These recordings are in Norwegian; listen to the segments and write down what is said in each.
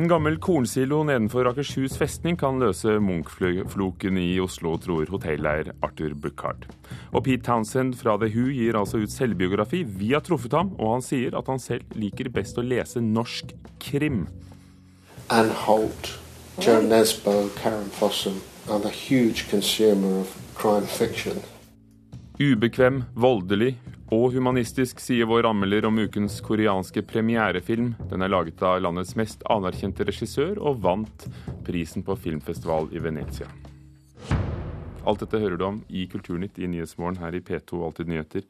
En gammel kornsilo nedenfor Akershus festning kan løse Munch-floken i Oslo, tror hotelleier Arthur Buckhard. Og Pete Townsend fra The Who gir altså ut selvbiografi. Vi har truffet ham, og han sier at han selv liker best å lese norsk krim. Anne Holt, Joe Nesbo, Karen Fossum are a huge consumer of crime fiction. Ubekvem, voldelig, og humanistisk, sier vår anmelder om ukens koreanske premierefilm. Den er laget av landets mest anerkjente regissør, og vant prisen på filmfestival i Venezia. Alt dette hører du om i Kulturnytt i Nyhetsmorgen her i P2 Alltid nyheter.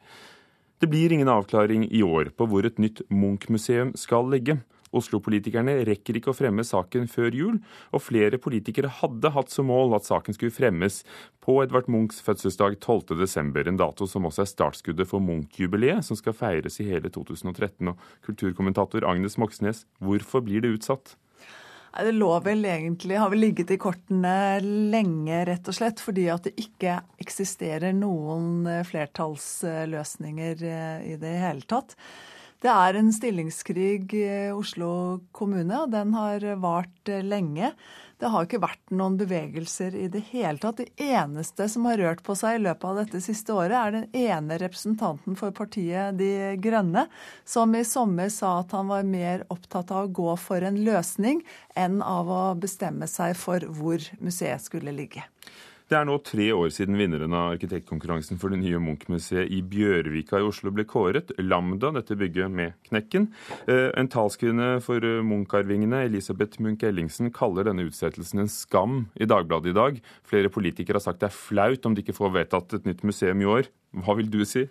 Det blir ingen avklaring i år på hvor et nytt Munch-museum skal ligge. Oslo-politikerne rekker ikke å fremme saken før jul, og flere politikere hadde hatt som mål at saken skulle fremmes på Edvard Munchs fødselsdag 12.12., en dato som også er startskuddet for Munch-jubileet, som skal feires i hele 2013. Og kulturkommentator Agnes Moxnes, hvorfor blir det utsatt? Det lå vel egentlig, har vel ligget i kortene lenge, rett og slett, fordi at det ikke eksisterer noen flertallsløsninger i det hele tatt. Det er en stillingskrig i Oslo kommune, og den har vart lenge. Det har ikke vært noen bevegelser i det hele tatt. Det eneste som har rørt på seg i løpet av dette siste året, er den ene representanten for partiet De Grønne, som i sommer sa at han var mer opptatt av å gå for en løsning enn av å bestemme seg for hvor museet skulle ligge. Det er nå tre år siden vinneren av arkitektkonkurransen for det nye Munch-museet i Bjørvika i Oslo ble kåret. Lambda, dette bygget med Knekken. En talskvinne for Munch-arvingene, Elisabeth Munch-Ellingsen, kaller denne utsettelsen en skam i Dagbladet i dag. Flere politikere har sagt det er flaut om de ikke får vedtatt et nytt museum i år. Hva vil du si?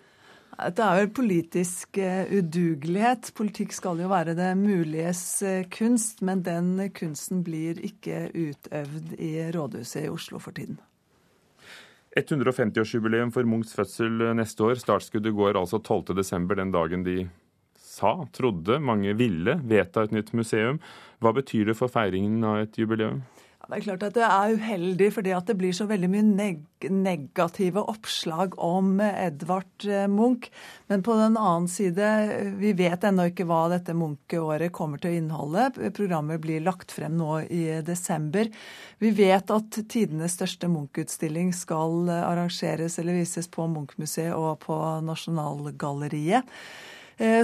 Det er vel politisk udugelighet. Politikk skal jo være det muliges kunst, men den kunsten blir ikke utøvd i rådhuset i Oslo for tiden. 150-årsjubileum for Munchs fødsel neste år. Startskuddet går altså 12.12., den dagen de sa, trodde, mange ville vedta et nytt museum. Hva betyr det for feiringen av et jubileum? Det er klart at det er uheldig, fordi at det blir så veldig mye neg negative oppslag om Edvard Munch. Men på den annen side, vi vet ennå ikke hva dette Munch-året kommer til å inneholde. Programmet blir lagt frem nå i desember. Vi vet at tidenes største Munch-utstilling skal arrangeres eller vises på Munch-museet og på Nasjonalgalleriet.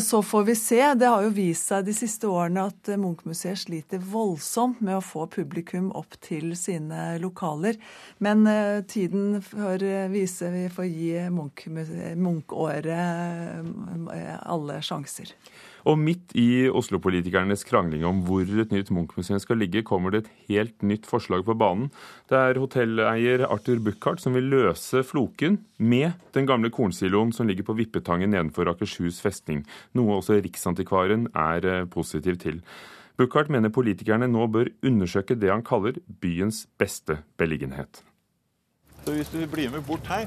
Så får vi se. Det har jo vist seg de siste årene at Munch-museet sliter voldsomt med å få publikum opp til sine lokaler. Men tiden får vise, vi får gi Munch-året alle sjanser. Og midt i Oslo-politikernes krangling om hvor et nytt Munch-museum skal ligge, kommer det et helt nytt forslag på banen. Det er hotelleier Arthur Buchardt som vil løse floken med den gamle kornsiloen som ligger på Vippetangen nedenfor Akershus festning, noe også Riksantikvaren er positiv til. Buchardt mener politikerne nå bør undersøke det han kaller byens beste beliggenhet. Så hvis du blir med bort her,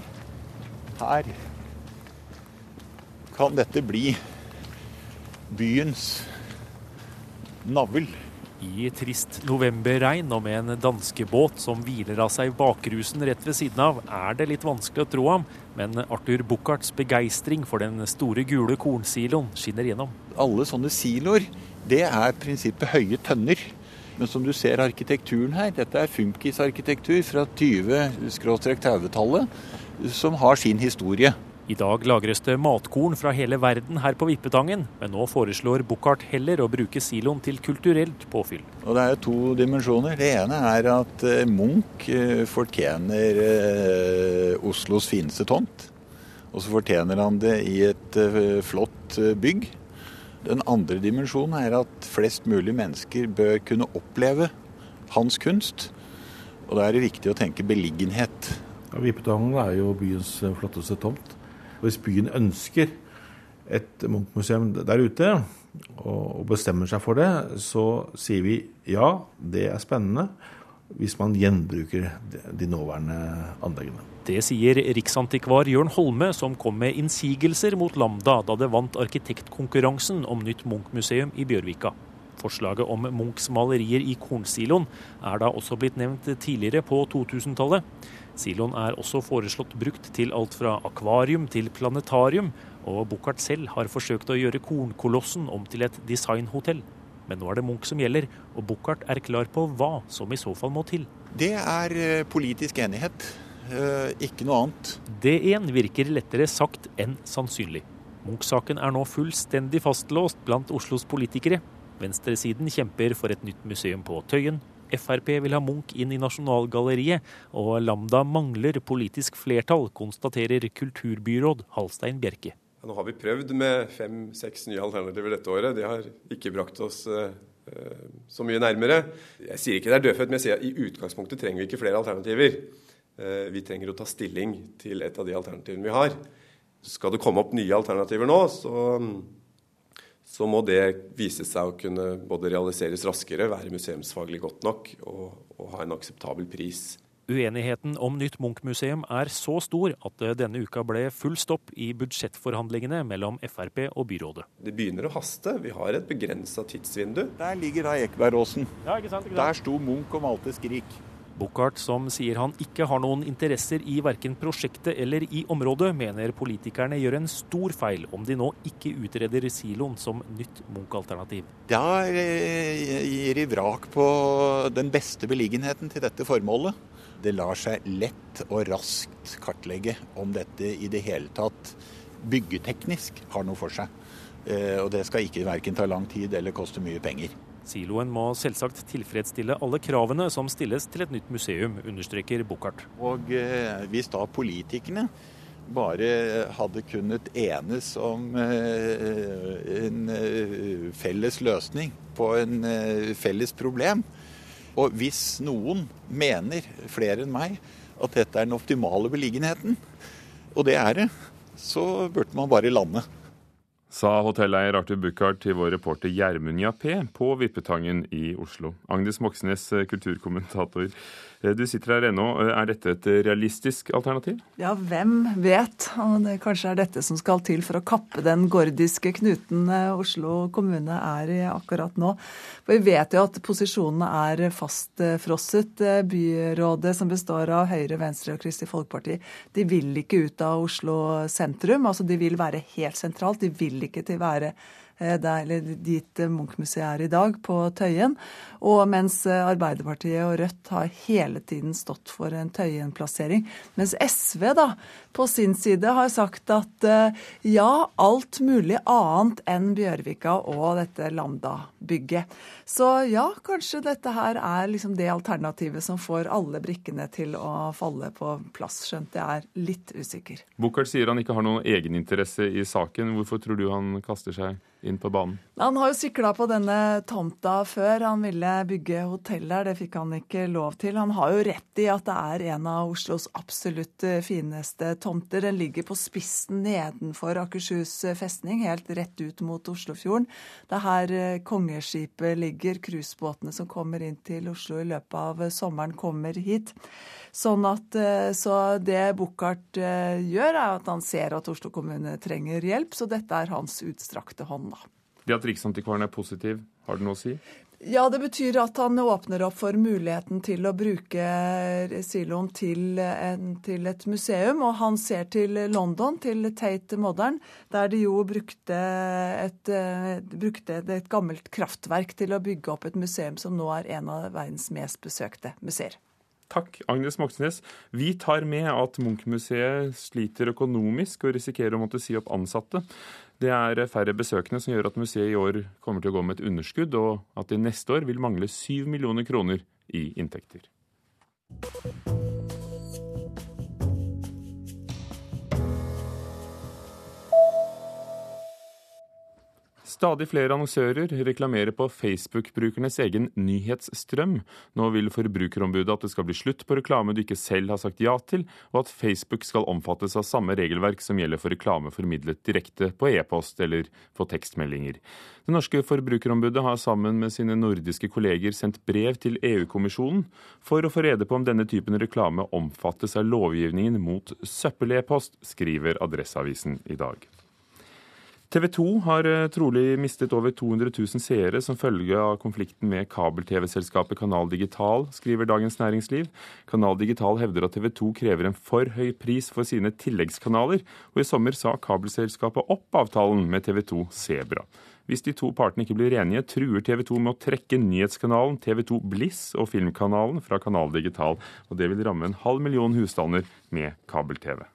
her kan dette bli byens navl. I trist novemberregn og med en danskebåt som hviler av seg bakrusen rett ved siden av, er det litt vanskelig å tro ham, men Arthur Bucharts begeistring for den store gule kornsiloen skinner gjennom. Alle sånne siloer, det er prinsippet høye tønner. Men som du ser arkitekturen her, dette er funkisarkitektur fra 20-30-tallet, som har sin historie. I dag lagres det matkorn fra hele verden her på Vippetangen, men nå foreslår Buchardt heller å bruke siloen til kulturelt påfyll. Og Det er to dimensjoner. Det ene er at Munch fortjener Oslos fineste tomt. Og så fortjener han det i et flott bygg. Den andre dimensjonen er at flest mulig mennesker bør kunne oppleve hans kunst. Og da er det viktig å tenke beliggenhet. Ja, Vippetangen er jo byens flotteste tomt. Hvis byen ønsker et Munch-museum der ute, og bestemmer seg for det, så sier vi ja, det er spennende. Hvis man gjenbruker de nåværende anleggene. Det sier riksantikvar Jørn Holme, som kom med innsigelser mot Lambda da det vant arkitektkonkurransen om nytt Munch-museum i Bjørvika. Forslaget om Munchs malerier i kornsiloen er da også blitt nevnt tidligere på 2000-tallet. Siloen er også foreslått brukt til alt fra akvarium til planetarium, og Buchardt selv har forsøkt å gjøre Kornkolossen om til et designhotell. Men nå er det Munch som gjelder, og Buchardt er klar på hva som i så fall må til. Det er eh, politisk enighet, eh, ikke noe annet. Det igjen virker lettere sagt enn sannsynlig. Munch-saken er nå fullstendig fastlåst blant Oslos politikere. Venstresiden kjemper for et nytt museum på Tøyen. Frp vil ha Munch inn i Nasjonalgalleriet, og Lambda mangler politisk flertall, konstaterer kulturbyråd Halstein Bjerke. Nå har vi prøvd med fem-seks nye alternativer dette året. Det har ikke brakt oss uh, så mye nærmere. Jeg sier ikke det er dødfødt, men jeg sier at i utgangspunktet trenger vi ikke flere alternativer. Uh, vi trenger å ta stilling til et av de alternativene vi har. Skal det komme opp nye alternativer nå, så, så må det vise seg å kunne både realiseres raskere, være museumsfaglig godt nok og, og ha en akseptabel pris. Uenigheten om nytt Munch-museum er så stor at det denne uka ble full stopp i budsjettforhandlingene mellom Frp og byrådet. Det begynner å haste. Vi har et begrensa tidsvindu. Der ligger da Ekebergåsen. Ja, ikke sant, ikke sant? Der sto Munch og malte Skrik. Buchardt, som sier han ikke har noen interesser i verken prosjektet eller i området, mener politikerne gjør en stor feil om de nå ikke utreder siloen som nytt Munch-alternativ. Da eh, gir de vrak på den beste beliggenheten til dette formålet. Det lar seg lett og raskt kartlegge om dette i det hele tatt byggeteknisk har noe for seg. Eh, og det skal ikke verken ta lang tid eller koste mye penger. Siloen må selvsagt tilfredsstille alle kravene som stilles til et nytt museum, understreker Buchardt. Og eh, hvis da politikerne bare hadde kunnet enes om eh, en felles løsning på en felles problem, og hvis noen mener, flere enn meg, at dette er den optimale beliggenheten, og det er det, så burde man bare lande. Sa hotelleier Arthur Buchardt til vår reporter Gjermund Jappé på Vippetangen i Oslo. Agnes Moxnes, kulturkommentator. Eh, du sitter her ennå. Eh, er dette et realistisk alternativ? Ja, hvem vet. Og det kanskje er dette som skal til for å kappe den gordiske knuten eh, Oslo kommune er i akkurat nå. For vi vet jo at posisjonene er fastfrosset. Byrådet, som består av Høyre, Venstre og Kristelig Folkeparti, de vil ikke ut av Oslo sentrum. Altså de vil være helt sentralt. De vil ikke til være der, dit Munch-museet er i dag, på Tøyen. Og mens eh, Arbeiderpartiet og Rødt har hele tiden stått for en Tøyen-plassering. Mens SV da, på sin side har sagt at eh, ja, alt mulig annet enn Bjørvika og dette Lambda-bygget. Så ja, kanskje dette her er liksom det alternativet som får alle brikkene til å falle på plass, skjønt jeg er litt usikker. Buchardt sier han ikke har noen egeninteresse i saken. Hvorfor tror du han kaster seg inn på banen? Han har jo sikla på denne tomta før. Han ville bygge hotell der, det fikk han ikke lov til. Han har jo rett i at det er en av Oslos absolutt eh, fineste tomter. Den ligger på spissen nedenfor Akershus festning, helt rett ut mot Oslofjorden. Det er her eh, kongeskipet ligger, cruisebåtene som kommer inn til Oslo i løpet av sommeren, kommer hit. Sånn at, eh, så det Buchardt gjør, er at han ser at Oslo kommune trenger hjelp, så dette er hans utstrakte hånd. da. Det at Riksantikvaren er positiv, har det noe å si? Ja, det betyr at han åpner opp for muligheten til å bruke siloen til, til, et museum. Og han ser til London, til Tate Modern, der de jo brukte et, brukte et gammelt kraftverk til å bygge opp et museum som nå er en av verdens mest besøkte museer. Takk, Agnes Moxnes. Vi tar med at Munch-museet sliter økonomisk og risikerer å måtte si opp ansatte. Det er færre besøkende som gjør at museet i år kommer til å gå med et underskudd, og at de neste år vil mangle 7 millioner kroner i inntekter. Stadig flere annonsører reklamerer på Facebook-brukernes egen nyhetsstrøm. Nå vil Forbrukerombudet at det skal bli slutt på reklame du ikke selv har sagt ja til, og at Facebook skal omfattes av samme regelverk som gjelder for reklame formidlet direkte på e-post eller på tekstmeldinger. Det norske Forbrukerombudet har sammen med sine nordiske kolleger sendt brev til EU-kommisjonen for å få rede på om denne typen reklame omfattes av lovgivningen mot søppel-e-post, skriver Adresseavisen i dag. TV 2 har eh, trolig mistet over 200 000 seere som følge av konflikten med kabel-TV-selskapet Kanal Digital, skriver Dagens Næringsliv. Kanal Digital hevder at TV 2 krever en for høy pris for sine tilleggskanaler, og i sommer sa kabelselskapet opp avtalen med TV 2 Sebra. Hvis de to partene ikke blir enige, truer TV 2 med å trekke nyhetskanalen TV 2 Bliss og filmkanalen fra Kanal Digital, og det vil ramme en halv million husstander med kabel-TV.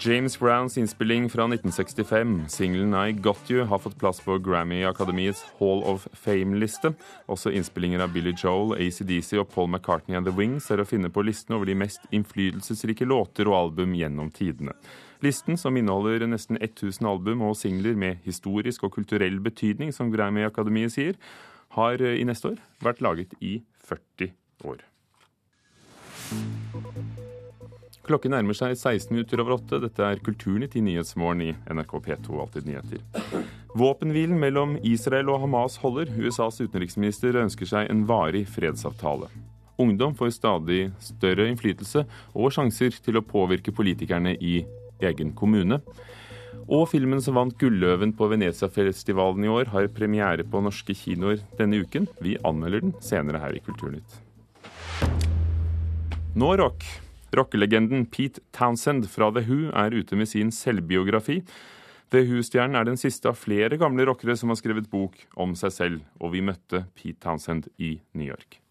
James Browns innspilling fra 1965, singelen I Got You, har fått plass på Grammy-akademiets Hall of Fame-liste. Også innspillinger av Billy Joel, ACDC og Paul McCartney and The Wings er å finne på listen over de mest innflytelsesrike låter og album gjennom tidene. Listen, som inneholder nesten 1000 album og singler med historisk og kulturell betydning, som Grammy-akademiet sier, har i neste år vært laget i 40 år. Klokken nærmer seg 16 minutter over åtte. Dette er Kulturnytt i Nyhetsmorgen i NRK P2 Alltid nyheter. Våpenhvilen mellom Israel og Hamas holder. USAs utenriksminister ønsker seg en varig fredsavtale. Ungdom får stadig større innflytelse og sjanser til å påvirke politikerne i egen kommune. Og filmen som vant Gulløven på Venezia-festivalen i år, har premiere på norske kinoer denne uken. Vi anmelder den senere her i Kulturnytt. Nå rock. Rockelegenden Pete Townsend fra The Who er ute med sin selvbiografi. The Who-stjernen er den siste av flere gamle rockere som har skrevet bok om seg selv, og vi møtte Pete Townsend i New York.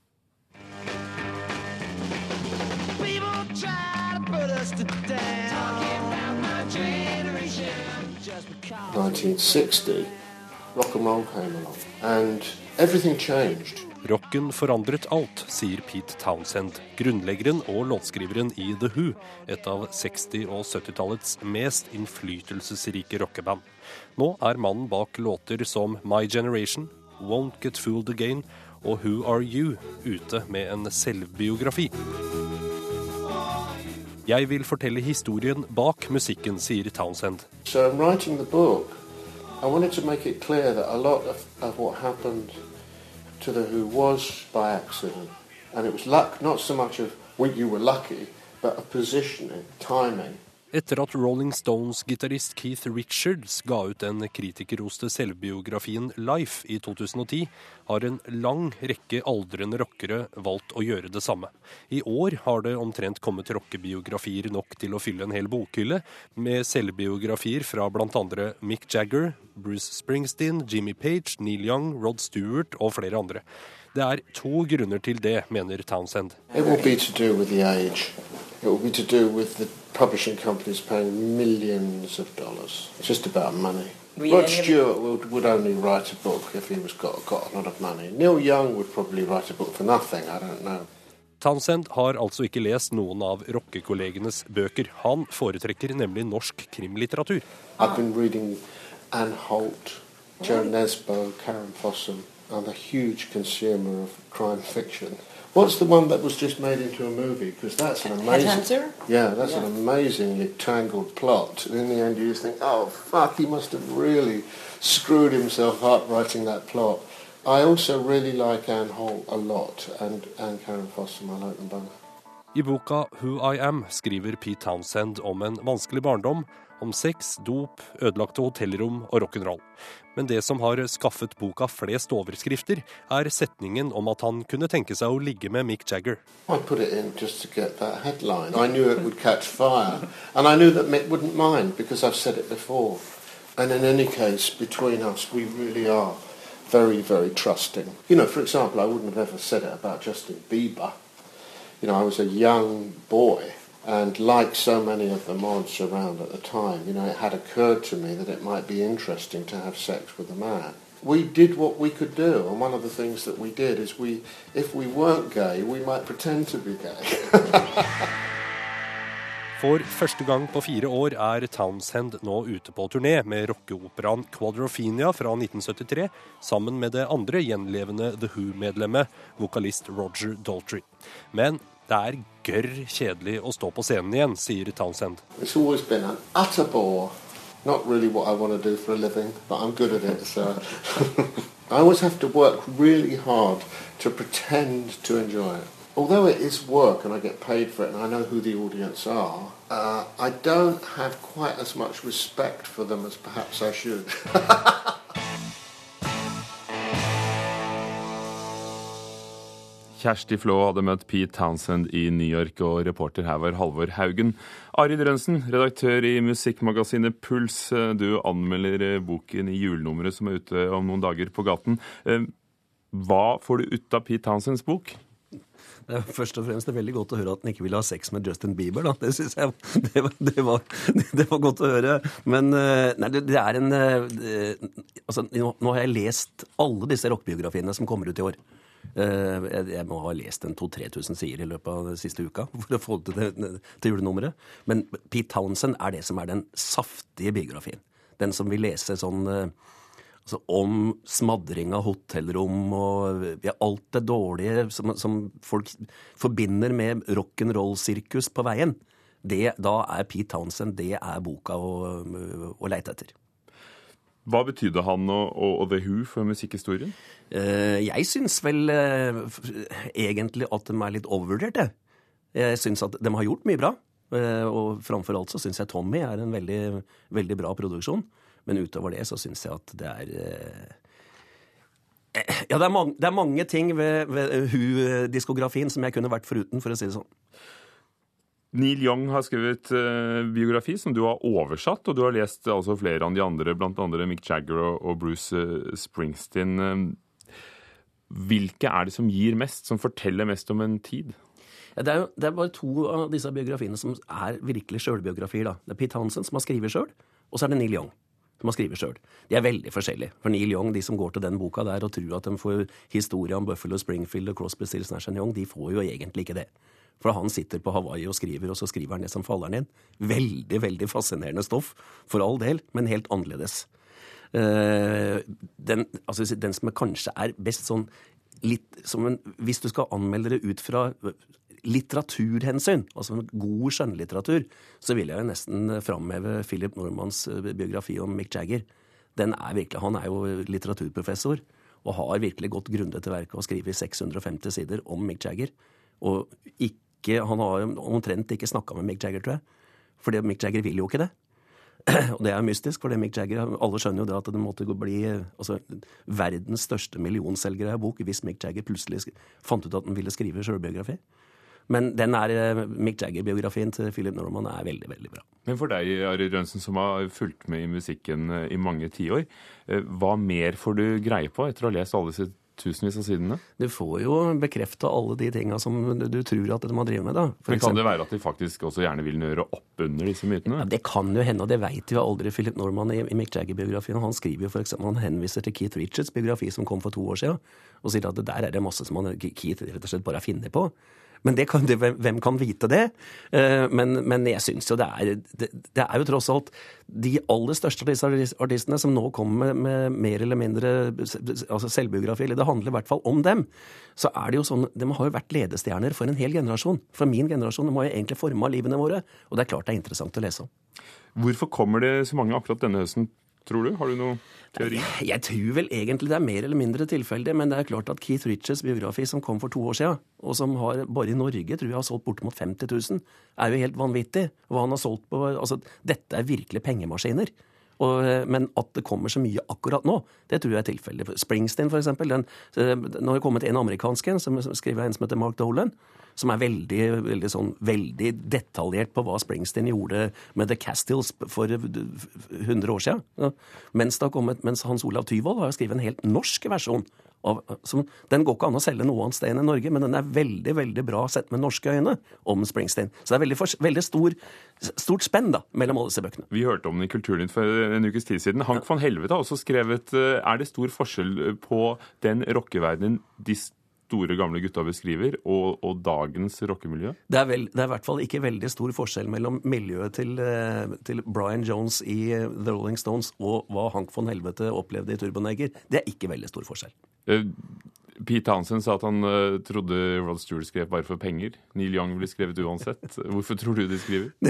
rock and roll came along, and everything changed. Rocken forandret alt, sier Pete Townsend, grunnleggeren og låtskriveren i The Who, et av 60- og 70-tallets mest innflytelsesrike rockeband. Nå er mannen bak låter som My Generation, Won't Get Fooled Again og Who Are You ute med en selvbiografi. Jeg vil fortelle historien bak musikken, sier Townsend. So I'm writing the book. I wanted to make it clear that a lot of, to the Who was by accident. And it was luck, not so much of well, you were lucky, but a positioning, timing. Etter at Rolling Stones-gitarist Keith Richards ga ut den kritikerroste selvbiografien Life i 2010, har en lang rekke aldrende rockere valgt å gjøre det samme. I år har det omtrent kommet rockebiografier nok til å fylle en hel bokhylle, med selvbiografier fra bl.a. Mick Jagger, Bruce Springsteen, Jimmy Page, Neil Young, Rod Stewart og flere andre. Det er to grunner til det, mener Townsend. It will be to do with the age. It will be to do with publishing companies paying millions of dollars. It's just about money. Rod Stewart would, would only write a book if he was got, got a lot of money. Neil Young would probably write a book for nothing, I don't know. Townsend har altså ikke lest noen av rockekollegenes bøker. Han foretrekker nemlig norsk krimlitteratur. I've been reading Anne Holt, Joe Nesbo, Karen Fossum. I'm a huge consumer of crime fiction. What's the one that was just made into a movie? Because that's an amazing. Headhunter? Yeah, that's Yeah. an amazingly tangled plot. And in the end, you just think, oh fuck, he must have really screwed himself up writing that plot. I also really like Anne Holt a lot, and and Karen Fossum. I like them both. I boka Who I Am skriver Pete Townsend om en vanskelig barndom, om sex, dop, ødelagte hotellrom og rock'n'roll. Men det som har skaffet boka flest overskrifter, er setningen om at han kunne tenke seg å ligge med Mick Jagger. And in any case, between us, we really are very, very trusting. You know, for example, I wouldn't have ever said it about Justin Bieber. You know, I was a young boy, and like so many of the mods around at the time, you know, it had occurred to me that it might be interesting to have sex with a man. We did what we could do, and one of the things that we did is we, if we weren't gay, we might pretend to be gay. For første gang på fire år er Townsend nå ute på turné med rockeoperaen Quadrophenia fra 1973, sammen med det andre gjenlevende The Who-medlemmet, vokalist Roger Daltrey. Men det er gørr kjedelig å stå på scenen igjen, sier Townsend. Not really what I want to do for a living, but I'm good at it. So I always have to work really hard to pretend to enjoy it. Although it is work and I get paid for it and I know who the audience are, uh, I don't have quite as much respect for them as perhaps I should. Kjersti Flå hadde møtt Pete Townsend i New York, og reporter her var Halvor Haugen. Arild Rønsen, redaktør i musikkmagasinet Puls. Du anmelder boken i julenummeret som er ute om noen dager på gaten. Eh, hva får du ut av Pete Townsends bok? Det er først og fremst veldig godt å høre at han ikke ville ha sex med Justin Bieber. Da. Det syns jeg det var, det, var, det var, godt å høre. Men eh, nei, det, det er en uh, altså, nå, har jeg lest alle disse rockebiografiene som kommer ut i år. Eh, jeg må ha lest en 2000-3000 sider i løpet av den siste uka for å få det til, til julenummeret. Men Pete Townsend er det som er den saftige biografien. Den som vil lese sånn eh, altså om smadring av hotellrom og ja, alt det dårlige som, som folk forbinder med rock'n'roll-sirkus på veien. Det, da er Pete Townsend det er boka å, å leite etter. Hva betydde han og, og, The Who for musikkhistorien? Uh, jeg syns vel uh, egentlig at de er litt overvurderte. jeg. Syns at de har gjort mye bra. Uh, og framfor alt så syns jeg Tommy er en veldig, veldig bra produksjon. Men utover det så syns jeg at det er Ja, det er, mange, det er mange ting ved, ved Hu-diskografien som jeg kunne vært foruten, for å si det sånn. Neil Young har skrevet uh, biografi som du har oversatt, og du har lest altså, flere av de andre, bl.a. Mick Jagger og, Bruce Springsteen. Hvilke er det som gir mest, som forteller mest om en tid? Ja, det, er jo, det, er bare to av disse biografiene som er virkelig sjølbiografier. Det er Pete Hansen som har skrevet sjøl, og så er det Neil Young som har skrevet sjøl. De er veldig forskjellige. For Neil Young, de som går til den boka der og tror at de får historie om Buffalo Springfield og Crosby, Stills, Nash Young, de får jo egentlig ikke det. For han sitter på Hawaii og skriver, og så skriver han det som faller ned. Veldig, veldig fascinerende stoff, for all del, men helt annerledes. Uh, den, altså, den, som kanskje er best sånn litt som en Hvis du skal anmelde det ut fra litteraturhensyn, altså god skjønnlitteratur, så vil jeg jo nesten framheve Philip Normans eh, biografi om Mick Jagger. Er virkelig, Han er jo litteraturprofessor og har virkelig gått grundig til verket og skrevet 650 sider om Mick Jagger. Og ikke Han har omtrent ikke snakka med Mick Jagger, tror jeg. For Mick Jagger vil jo ikke det. Og det er mystisk, for det Mick Jagger, alle skjønner jo det at det måtte bli altså, verdens største millionselger av bok hvis Mick Jagger plutselig fant ut at han ville skrive sjølbiografi. Men den er, eh, Mick Jagger-biografien til Philip Norman er veldig veldig bra. Men for deg, Ari Rønsen, som har fulgt med i musikken eh, i mange tiår, eh, hva mer får du greie på etter å ha lest alle disse tusenvis av sidene? Du får jo bekrefta alle de tinga som du tror at har drevet med. da. For Men Kan det være at de faktisk også gjerne vil gjøre opp under disse mytene? Ja, det kan jo hende, og det veit jo aldri Philip Norman i, i Mick Jagger-biografien. Han skriver jo for eksempel, han henviser til Keith Richards' biografi som kom for to år siden, og sier at der er det masse som han, Keith rett og slett bare har funnet på. Men kan, det, hvem kan vite det? Eh, men, men jeg syns jo det er det, det, er jo tross alt de aller største av disse artistene som nå kommer med, med mer eller mindre altså selvbiografi, eller det handler i hvert fall om dem. Så er det jo sånn, De har jo vært ledestjerner for en hel generasjon. For min generasjon. De har jo egentlig forma livene våre. Og det er klart det er interessant å lese om. Hvorfor kommer det så mange akkurat denne høsten tror du? Har du noen teori? Jeg tror vel egentlig det er mer eller mindre tilfeldig, men det er klart at Keith Richards biografi som kom for to år siden, og som har bare i Norge tror jeg har solgt bortimot 50 000, er jo helt vanvittig. Hva han har solgt på Altså, dette er virkelig pengemaskiner. Og, men at det kommer så mye akkurat nå, det tror jeg er tilfellet. Springsteen, for eksempel. Den, eh, nå har det kommet en amerikansk en, som skriver en som heter Mark Dolan som er veldig, veldig, sånn, veldig detaljert på hva Springsteen gjorde med The Castles for 100 år siden. Ja. Mens, kommet, mens, Hans Olav Tyvold har skrevet en helt norsk versjon. Av, som, den går ikke an å selge noe annet sted enn i Norge, men den er veldig veldig bra sett med norske øyne om Springsteen. Så det er veldig, veldig stor, stort spenn da, mellom alle disse bøkene. Vi hørte om den i Kulturnytt for en ukes tid siden. Hank von Helvete har også skrevet eh, Er det stor forskjell på den rockeverdenen de store, gamle gutta beskriver, og, og dagens rockemiljø? Det er, vel, det er i hvert fall ikke veldig stor forskjell mellom miljøet til, eh, til, Brian Jones i eh, The Rolling Stones og hva Hank von Helvete opplevde i Turboneger. Det er ikke veldig stor forskjell. Pete Hansen sa at han uh, trodde Rod Stewart skrev bare for penger. Neil Young ville skrevet uansett. Hvorfor tror du de skriver?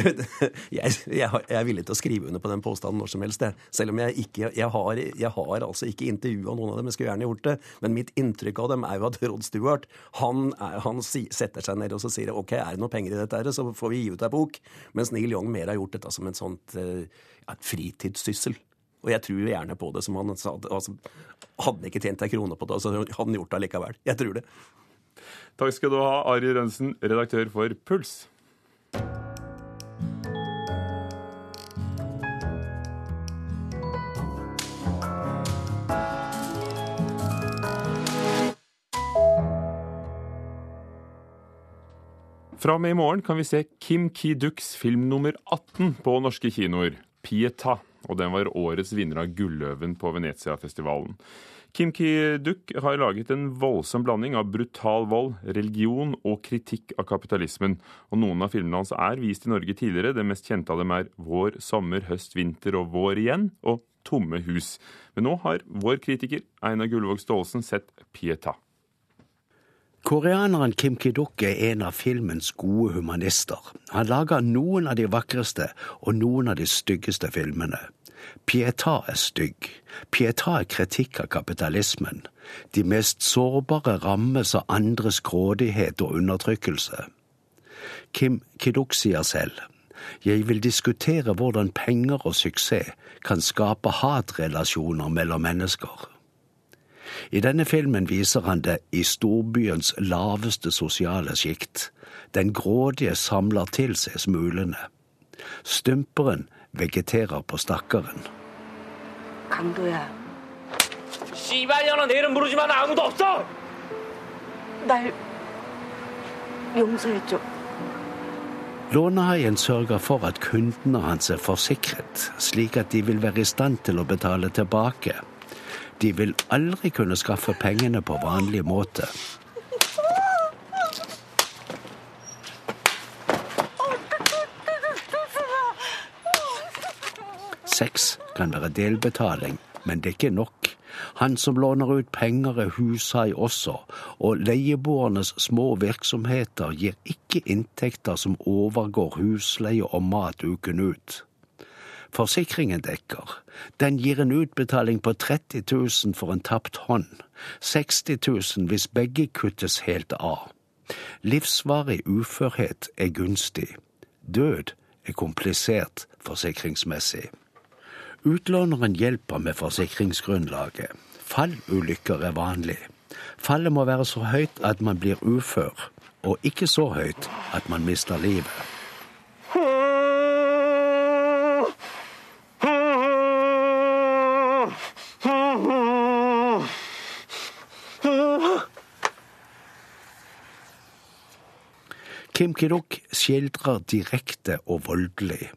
jeg, jeg, jeg, er villig til å skrive under på den påstanden når som helst. Jeg. Selv om jeg ikke jeg har, jeg har altså ikke intervjua noen av dem. Jeg skulle gjerne gjort det. Men mitt inntrykk av dem er jo at Rod Stewart han, er, han setter seg ned og så sier ok, er det noe penger i dette, så får vi gi ut ei bok. Mens Neil Young mer har gjort dette som en sånt uh, fritidssyssel. Og jeg tror gjerne på det, som han sa. Altså, hadde han ikke tjent ei krone på det, så hadde han gjort det likevel. Jeg tror det. Takk skal du ha, Ari Rønsen, redaktør for Puls. Fra og med i morgen kan vi se Kim Ki-duks film nummer 18 på norske kinoer, 'Pieta' og den var årets vinner av Gulløven på Venezia-festivalen. Kim Ki-duk har laget en voldsom blanding av brutal vold, religion og kritikk av kapitalismen. Og noen av filmene hans er vist i Norge tidligere. Det mest kjente av dem er Vår, sommer, høst, vinter og vår igjen, og Tomme hus. Men nå har vår kritiker Einar Gullvåg Staalesen sett Pieta. Koreaneren Kim Ki-duk er en av filmens gode humanister. Han lager noen av de vakreste og noen av de styggeste filmene. Pieta er stygg. Pieta er kritikk av kapitalismen. De mest sårbare rammes av andres grådighet og undertrykkelse. Kim Kiduk sier selv jeg vil diskutere hvordan penger og suksess kan skape hatrelasjoner mellom mennesker. I denne filmen viser han det i storbyens laveste sosiale sjikt. Den grådige samler til seg smulene. Stumperen vegeterer på stakkaren. 강도야. 씨발년아 내 이름 부르지만 아무도 없어. 날 용서해줘. Lånehaien sørger for at kundene hans er forsikret, slik at de vil være i stand til å betale tilbake. De vil aldri kunne skaffe pengene på vanlig måte. Sex kan være delbetaling, men det er ikke nok. Han som låner ut penger er hushai også, og leieboernes små virksomheter gir ikke inntekter som overgår husleie og mat uken ut. Forsikringen dekker. Den gir en utbetaling på 30 000 for en tapt hånd, 60 000 hvis begge kuttes helt av. Livsvarig uførhet er gunstig. Død er komplisert forsikringsmessig. Utlåneren hjelper med forsikringsgrunnlaget. Fallulykker er vanlig. Fallet må være så høyt at man blir ufør, og ikke så høyt at man mister livet. Kim Kidok skildrer direkte og voldelig.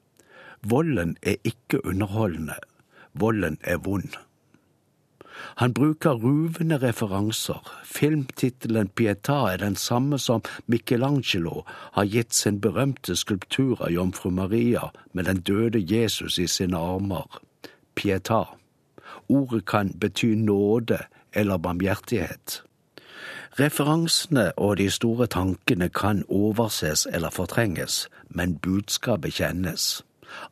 Volden er ikke underholdende. Volden er vond. Han bruker ruvende referanser. Filmtittelen Pietà er den samme som Michelangelo har gitt sin berømte skulptur av jomfru Maria med den døde Jesus i sine armer. Pietà. Ordet kan bety nåde eller barmhjertighet. Referansene og de store tankene kan overses eller fortrenges, men budskapet kjennes.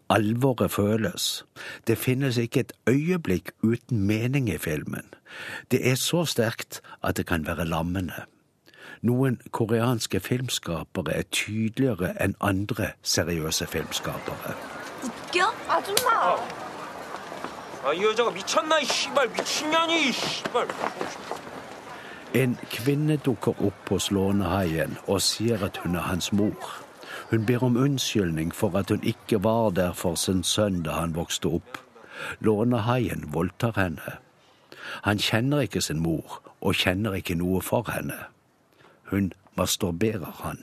Alvoret føles. Det finnes ikke et øyeblikk uten mening i filmen. Det er så sterkt at det kan være lammende. Noen koreanske filmskapere er tydeligere enn andre seriøse filmskapere. 웃겨? 아줌마. 아이 여자가 미쳤나 이 씨발 미친년이 씨발. En kvinne dukker opp hos lånehaien og sier at hun er hans mor. Hun ber om unnskyldning for at hun ikke var der for sin sønn da han vokste opp. Lånehaien voldtar henne. Han kjenner ikke sin mor og kjenner ikke noe for henne. Hun masturberer han.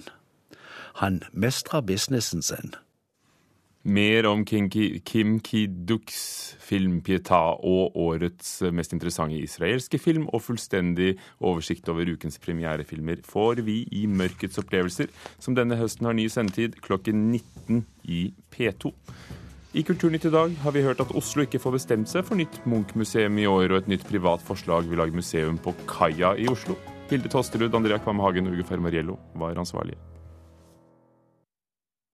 Han mestrer businessen sin. Mer om Kim Ki-duks film 'Pietà' og årets mest interessante israelske film, og fullstendig oversikt over ukens premierefilmer får vi i Mørkets opplevelser, som denne høsten har ny sendetid klokken 19 i P2. I Kulturnytt i dag har vi hørt at Oslo ikke får bestemt seg for nytt Munch-museum i år, og et nytt privat forslag vil lage museum på kaia i Oslo. Hilde Tosterud, Andrea Kvam Hagen og Uge Fermariello var ansvarlige.